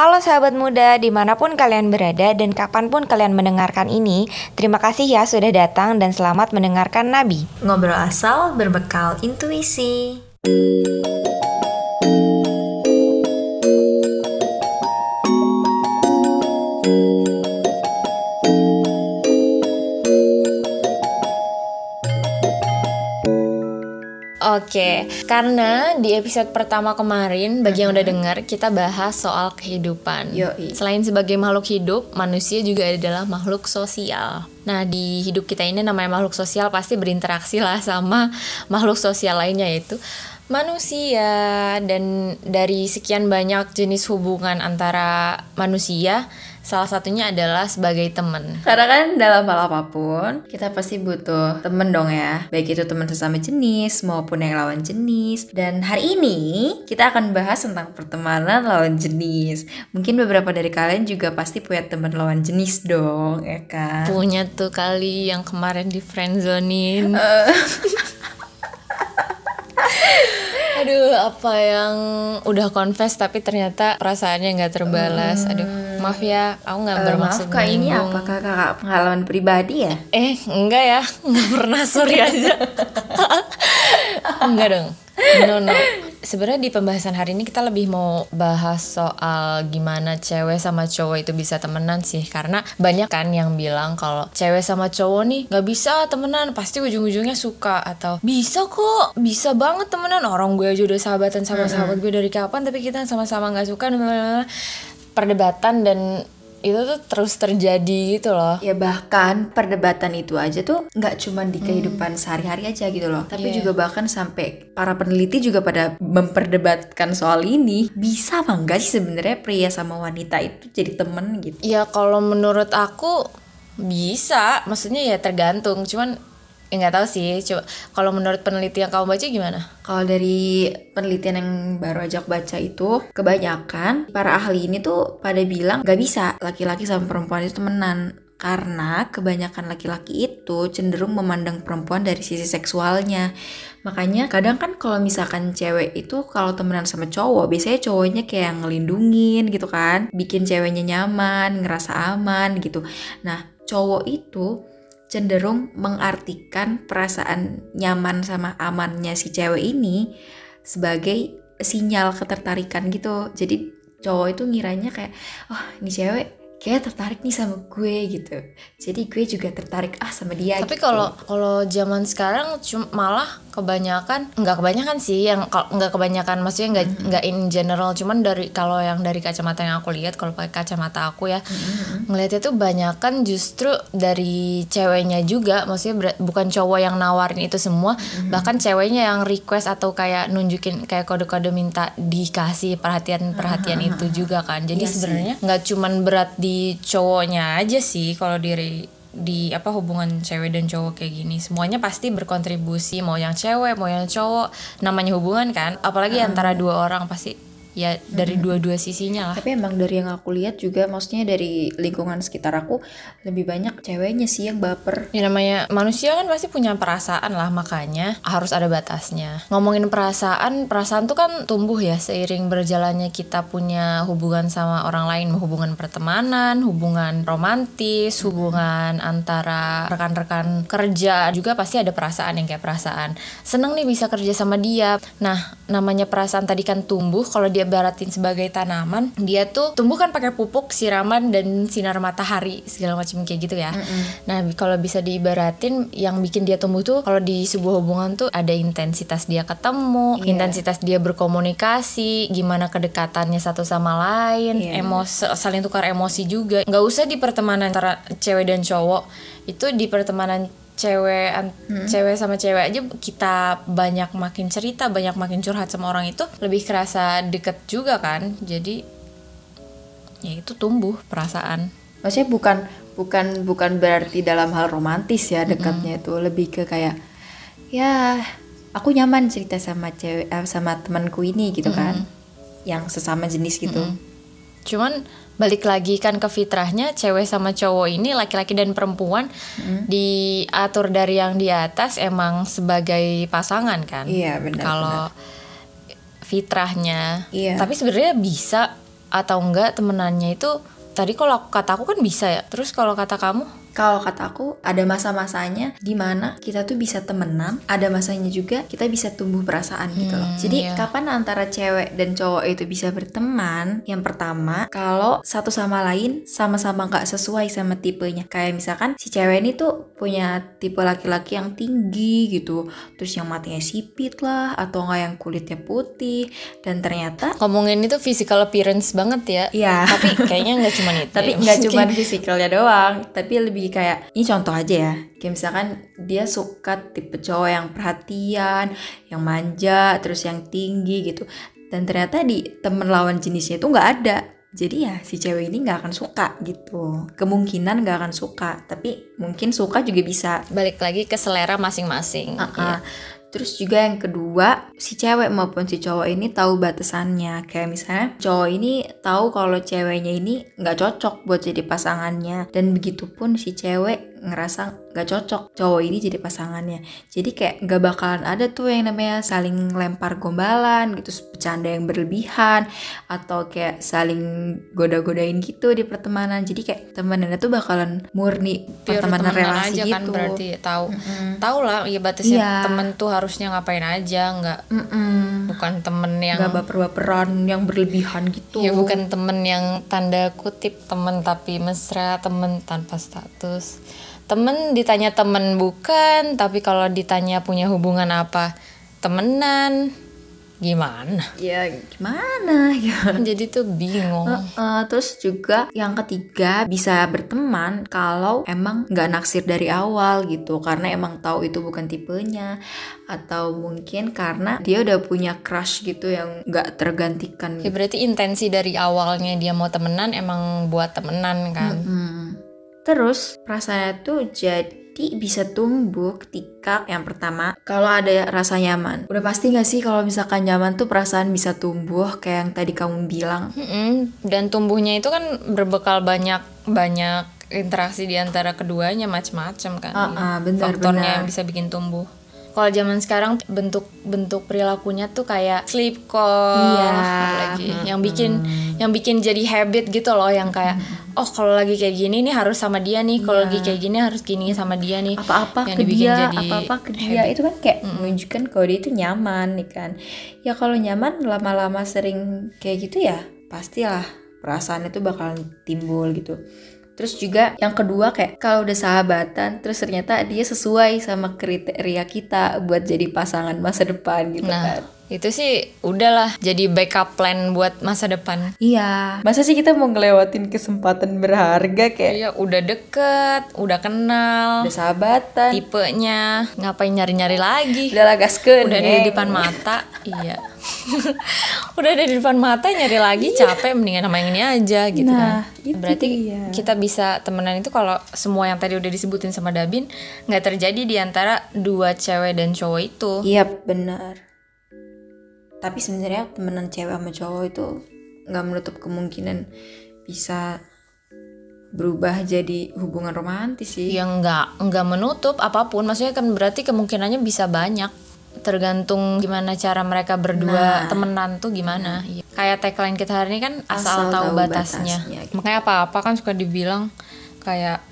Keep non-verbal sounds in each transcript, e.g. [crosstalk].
Halo sahabat muda, di mana pun kalian berada dan kapan pun kalian mendengarkan ini, terima kasih ya sudah datang dan selamat mendengarkan Nabi. Ngobrol asal berbekal intuisi. Oke, karena di episode pertama kemarin bagi yang udah dengar kita bahas soal kehidupan. Yoi. Selain sebagai makhluk hidup, manusia juga adalah makhluk sosial. Nah, di hidup kita ini namanya makhluk sosial pasti berinteraksi lah sama makhluk sosial lainnya yaitu manusia dan dari sekian banyak jenis hubungan antara manusia salah satunya adalah sebagai teman Karena kan dalam hal apa pun kita pasti butuh temen dong ya. Baik itu teman sesama jenis maupun yang lawan jenis. Dan hari ini kita akan bahas tentang pertemanan lawan jenis. Mungkin beberapa dari kalian juga pasti punya teman lawan jenis dong ya kan? Punya tuh kali yang kemarin di friendzonin [laughs] Aduh, apa yang udah confess tapi ternyata perasaannya nggak terbalas. Aduh, maaf ya, aku nggak Eh, bermaksud Maaf kak ini apakah kakak pengalaman pribadi ya? Eh, enggak ya, [laughs] nggak pernah sorry aja. [laughs] enggak dong. No no. Sebenarnya di pembahasan hari ini kita lebih mau bahas soal gimana cewek sama cowok itu bisa temenan sih. Karena banyak kan yang bilang kalau cewek sama cowok nih nggak bisa temenan. Pasti ujung-ujungnya suka atau bisa kok bisa banget temenan. Orang gue aja udah sahabatan sama sahabat gue dari kapan tapi kita sama-sama nggak suka. Perdebatan dan itu tuh terus terjadi gitu loh. Ya bahkan perdebatan itu aja tuh nggak cuma di kehidupan sehari-hari aja gitu loh. Tapi Iya. juga bahkan sampai para peneliti juga pada memperdebatkan soal ini. Bisa apa enggak sih sebenarnya pria sama wanita itu jadi temen gitu? Ya kalau menurut aku bisa, maksudnya ya tergantung. Cuman ya nggak tahu sih. Coba kalau menurut penelitian kamu baca gimana? Kalau dari penelitian yang baru ajak baca itu Kebanyakan para ahli ini tuh pada bilang nggak bisa laki-laki sama perempuan itu temenan karena kebanyakan laki-laki itu cenderung memandang perempuan dari sisi seksualnya. Makanya kadang kan kalau misalkan cewek itu kalau temenan sama cowok, biasanya cowoknya kayak ngelindungin gitu kan, bikin ceweknya nyaman, ngerasa aman gitu. Nah, cowok itu cenderung mengartikan perasaan nyaman sama amannya si cewek ini sebagai sinyal ketertarikan gitu. Jadi cowok itu ngiranya kayak, oh ini cewek kayak tertarik nih sama gue gitu. Jadi gue juga tertarik ah sama dia. Tapi gitu. kalau kalau zaman sekarang cuma malah kebanyakan nggak kebanyakan sih yang kalau nggak kebanyakan maksudnya nggak nggak in general cuman dari kalau yang dari kacamata yang aku lihat kalau pakai kacamata aku ya ngelihatnya tuh banyakan justru dari ceweknya juga maksudnya bukan cowok yang nawarin itu semua bahkan ceweknya yang request atau kayak nunjukin kayak kode-kode minta dikasih perhatian perhatian itu juga kan jadi sih. sebenarnya nggak cuman berat di cowoknya aja sih kalau diri di apa hubungan cewek dan cowok kayak gini. Semuanya pasti berkontribusi mau yang cewek mau yang cowok namanya hubungan kan. Apalagi antara dua orang pasti ya dari dua-dua sisinya lah Tapi emang dari yang aku lihat juga maksudnya dari lingkungan sekitar aku lebih banyak ceweknya sih yang baper. Ya namanya manusia kan pasti punya perasaan lah makanya harus ada batasnya. Ngomongin perasaan, perasaan tuh kan tumbuh ya seiring berjalannya kita punya hubungan sama orang lain, hubungan pertemanan, hubungan romantis, hubungan antara rekan-rekan kerja juga pasti ada perasaan yang kayak perasaan. Seneng nih bisa kerja sama dia. Nah, namanya perasaan tadi kan tumbuh kalau dia baratin sebagai tanaman, dia tuh tumbuh kan pakai pupuk, siraman dan sinar matahari segala macam kayak gitu ya. Nah, bi- kalau bisa diibaratin yang bikin dia tumbuh tuh kalau di sebuah hubungan tuh ada intensitas dia ketemu, Iya. intensitas dia berkomunikasi, gimana kedekatannya satu sama lain, Iya. emosi saling tukar emosi juga. nggak usah di pertemanan antara cewek dan cowok, itu di pertemanan cewek an- cewek sama cewek aja kita banyak makin cerita banyak makin curhat sama orang itu lebih kerasa deket juga kan. Jadi ya itu tumbuh perasaan. Maksudnya bukan bukan bukan berarti dalam hal romantis ya dekatnya itu. Lebih ke kayak ya aku nyaman cerita sama cewek eh, sama temanku ini gitu kan. Yang sesama jenis gitu. Cuman balik lagi kan ke fitrahnya cewek sama cowok ini laki-laki dan perempuan diatur dari yang di atas emang sebagai pasangan kan. Iya, benar, Kalau fitrahnya. Iya. Tapi sebenarnya bisa atau enggak temenannya itu tadi kalau kata aku kan bisa ya terus kalau kata kamu Kalau kata aku ada masa-masanya di mana kita tuh bisa temenan, ada masanya juga kita bisa tumbuh perasaan gitu loh. Hmm, Jadi iya. kapan antara cewek dan cowok itu bisa berteman? Yang pertama, kalau satu sama lain sama-sama nggak sesuai sama tipenya. Kayak misalkan si cewek ini tuh punya tipe laki-laki yang tinggi gitu, terus yang matanya sipit lah, atau nggak yang kulitnya putih, dan ternyata ngomongin itu physical appearance banget ya Iya. tapi kayaknya nggak cuma [laughs] itu tapi ya. nggak cuma fisikalnya doang tapi lebih kayak ini contoh aja ya. Kayak misalkan dia suka tipe cowok yang perhatian yang manja terus yang tinggi gitu. Dan ternyata di temen lawan jenisnya itu nggak ada. Jadi ya si cewek ini nggak akan suka gitu. Kemungkinan nggak akan suka tapi mungkin suka juga bisa. Balik lagi ke selera masing-masing Uh-uh. Iya. Terus juga yang kedua, si cewek maupun si cowok ini tahu batasannya. Kayak misalnya cowok ini tahu kalau ceweknya ini nggak cocok buat jadi pasangannya. Dan begitupun si cewek ngerasa nggak cocok cowok ini jadi pasangannya. Jadi kayak nggak bakalan ada tuh yang namanya saling lempar gombalan gitu, bercanda yang berlebihan atau kayak saling goda-godain gitu di pertemanan. Jadi kayak temenannya tuh bakalan murni Pure pertemanan relasi aja gitu. kan berarti tahu tahu lah ya batasnya Iya. temen tuh harusnya ngapain aja nggak Mm-mm. bukan temen yang nggak baper-baperan yang berlebihan gitu ya bukan temen yang tanda kutip temen tapi mesra temen tanpa status temen ditanya temen bukan tapi kalau ditanya punya hubungan apa? Temenan. Gimana? Ya gimana? Ya [laughs] jadi tuh bingung. Heeh, terus juga yang ketiga bisa berteman kalau emang nggak naksir dari awal gitu. Karena emang tahu itu bukan tipenya. Atau mungkin karena dia udah punya crush gitu yang nggak tergantikan ya berarti intensi dari awalnya dia mau temenan emang buat temenan kan? Hmm. Terus perasaannya tuh jadi bisa tumbuh ketika yang pertama kalau ada rasa nyaman. Udah pasti gak sih kalau misalkan nyaman tuh perasaan bisa tumbuh kayak yang tadi kamu bilang. Mm-mm. dan tumbuhnya itu kan berbekal banyak banyak interaksi di antara keduanya macam-macam kan Ah, ah, benar, faktornya benar. yang bisa bikin tumbuh kalau zaman sekarang bentuk bentuk perilakunya tuh kayak sleep call Iya. lagi yang bikin yang bikin jadi habit gitu loh yang kayak oh kalau lagi kayak gini nih harus sama dia nih kalau lagi kayak gini harus gini sama dia nih. Apa-apa Yang ke dibikin dia, jadi apa-apa ke dia itu kan kayak menunjukkan kalau dia itu nyaman nih kan. Ya kalau nyaman lama-lama sering kayak gitu ya pastilah perasaan itu bakalan timbul gitu. Terus juga yang kedua kayak kalau udah sahabatan terus ternyata dia sesuai sama kriteria kita buat jadi pasangan masa depan gitu kan. nah itu sih udahlah jadi backup plan buat masa depan. Iya, masa sih kita mau ngelewatin kesempatan berharga kayak Iya udah deket udah kenal udah sahabatan, tipenya ngapain nyari-nyari lagi? Udah lah gaskeun, udah di depan mata. Iya [laughs] udah ada di depan mata nyari lagi capek mendingan sama yang ini aja gitu Nah, kan itu berarti dia. kita bisa temenan itu kalau semua yang tadi udah disebutin sama Dabin nggak terjadi di antara dua cewek dan cowok itu Iya benar. Tapi sebenarnya temenan cewek sama cowok itu nggak menutup kemungkinan bisa berubah jadi hubungan romantis sih. yang nggak nggak menutup apa pun maksudnya kan berarti kemungkinannya bisa banyak tergantung gimana cara mereka berdua temenan tuh gimana. Iya. kayak tagline kita hari ini kan asal, Asal tahu, tahu batasnya, batasnya. makanya apa-apa kan suka dibilang kayak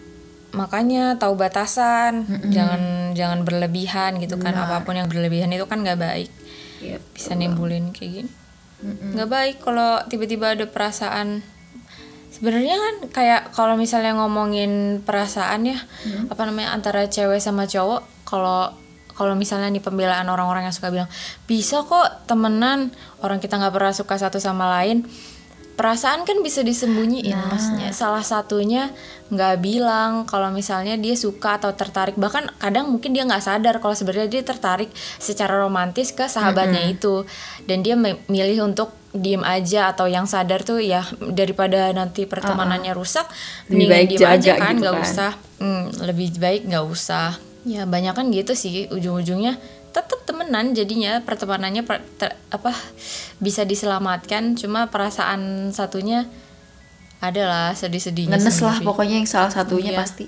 makanya tahu batasan jangan jangan berlebihan gitu kan. Apa pun yang berlebihan itu kan nggak baik. Iya. bisa nimbulin kayak gini. Nggak baik kalau tiba-tiba ada perasaan. Sebenarnya kan kayak kalau misalnya ngomongin perasaan ya apa namanya antara cewek sama cowok kalau kalau misalnya nih pembelaan orang-orang yang suka bilang bisa kok temenan orang kita nggak pernah suka satu sama lain. Perasaan kan bisa disembunyiin maksudnya. Salah satunya nggak bilang kalau misalnya dia suka atau tertarik. Bahkan kadang mungkin dia nggak sadar kalau sebenarnya dia tertarik secara romantis ke sahabatnya itu. Dan dia me- milih untuk diem aja atau yang sadar tuh ya daripada nanti pertemanannya rusak Lebih baik diem aja kan gitu nggak kan. usah. Hmm, lebih baik nggak usah ya banyak kan gitu sih ujung-ujungnya tetap temenan jadinya pertemanannya per- ter- apa bisa diselamatkan cuma perasaan satunya adalah sedih-sedihnya Ngenes lah pokoknya yang salah satunya Iya. pasti.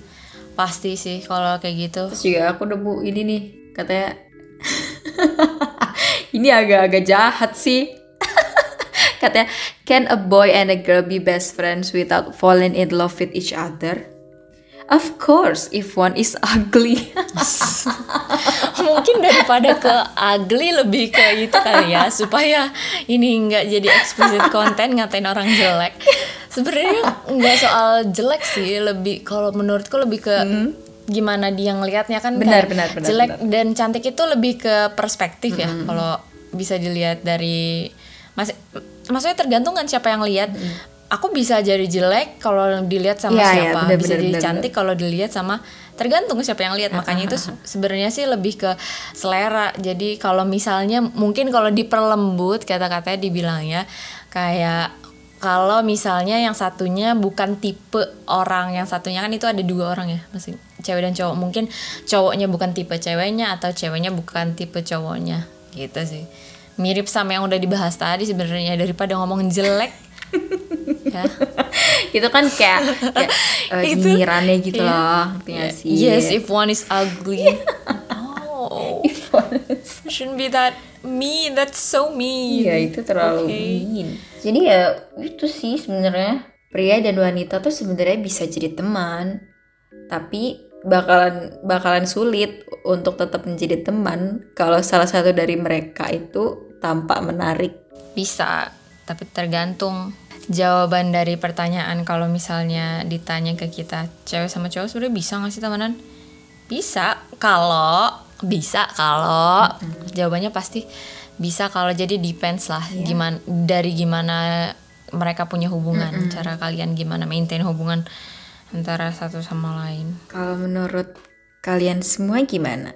pasti sih kalau kayak gitu Terus juga aku nemu ini nih katanya [laughs] ini agak-agak jahat sih. [laughs] katanya Can a boy and a girl be best friends without falling in love with each other? Of course, if one is ugly. [laughs] mungkin daripada ke ugly lebih ke itu kali ya supaya ini nggak jadi explicit konten ngatain orang jelek sebenarnya nggak soal jelek sih lebih kalau menurutku lebih ke gimana dia ngelihatnya kan Hmm. Benar, kayak benar, benar, jelek benar. dan cantik itu lebih ke perspektif ya kalau bisa dilihat dari masih maksudnya tergantung kan siapa yang lihat aku bisa jadi jelek kalau dilihat sama Iya, iya, siapa. benar, bisa benar, jadi benar, cantik kalau dilihat sama tergantung siapa yang lihat. Makanya itu se- sebenarnya sih lebih ke selera. Jadi kalau misalnya mungkin kalau diperlembut kata-katanya dibilangnya kayak kalau misalnya yang satunya bukan tipe orang yang satunya kan itu ada dua orang ya masih cewek dan cowok. Mungkin cowoknya bukan tipe ceweknya atau ceweknya bukan tipe cowoknya. Gitu sih. Mirip sama yang udah dibahas tadi sebenarnya daripada ngomong jelek ya [laughs] itu kan kayak, kayak [laughs] uh, nyinyirannya gitu iya. loh, nggak sih? Yes, if one is ugly. oh, If one is- shouldn't be that mean. That's so mean. Iya itu terlalu Okay. mean. Jadi ya itu sih sebenarnya pria dan wanita tuh sebenarnya bisa jadi teman, tapi bakalan bakalan sulit untuk tetap menjadi teman kalau salah satu dari mereka itu tampak menarik. Bisa, tapi tergantung jawaban dari pertanyaan kalau misalnya ditanya ke kita cewek sama cowok sebenarnya bisa nggak sih temenan? Bisa. Kalau bisa kalau. Jawabannya pasti bisa kalau. Jadi depends lah gimana dari gimana mereka punya hubungan cara kalian gimana maintain hubungan antara satu sama lain. Kalau menurut kalian semua gimana?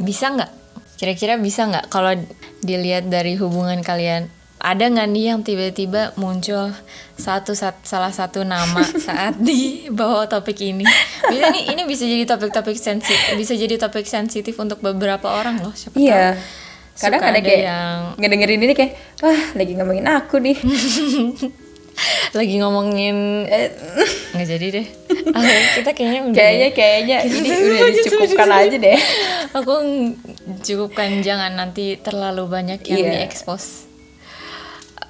bisa nggak? Kira-kira bisa nggak kalau dilihat dari hubungan kalian ada nggak nih yang tiba-tiba muncul satu sat- salah satu nama [laughs] saat di bawah topik ini bisa nih ini bisa jadi topik-topik sensitif bisa jadi topik sensitif untuk beberapa orang loh siapa Iya. tahu Kadang ada ada kayak yang ngedengerin ini kayak wah lagi ngomongin aku nih. [laughs] lagi ngomongin Eh, nggak jadi deh [laughs] kita kayaknya udah kayaknya kayaknya ini udah dicukupkan aja deh. aku cukupkan jangan nanti terlalu banyak yang Iya. diekspos.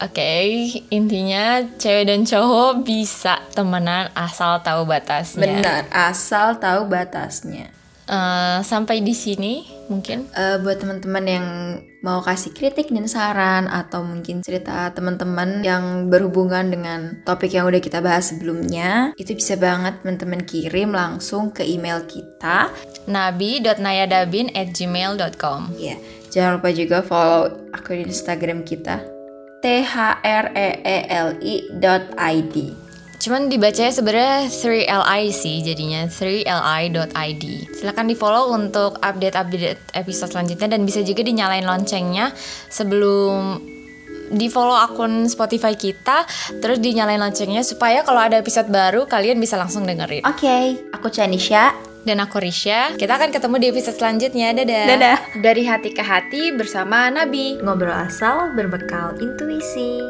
Oke, intinya cewek dan cowok bisa temenan asal tahu batasnya. Benar, asal tahu batasnya. Eh, sampai di sini mungkin. Eh, buat teman-teman yang mau kasih kritik dan saran atau mungkin cerita teman-teman yang berhubungan dengan topik yang udah kita bahas sebelumnya, itu bisa banget teman-teman kirim langsung ke email kita. nabi.nayadabin at gmail.com Ya, jangan lupa juga follow akun Instagram kita t h r e e l i dot id. Cuman dibacanya sebenarnya 3li sih jadinya 3li.id. Silahkan di follow untuk update-update episode selanjutnya dan bisa juga dinyalain loncengnya sebelum di follow akun Spotify kita terus dinyalain loncengnya supaya kalau ada episode baru kalian bisa langsung dengerin. Oke, aku Chanisha. Dan aku Risha, kita akan ketemu di episode selanjutnya. Dadah. Dadah. Dari hati ke hati bersama Nabi. Ngobrol asal berbekal intuisi.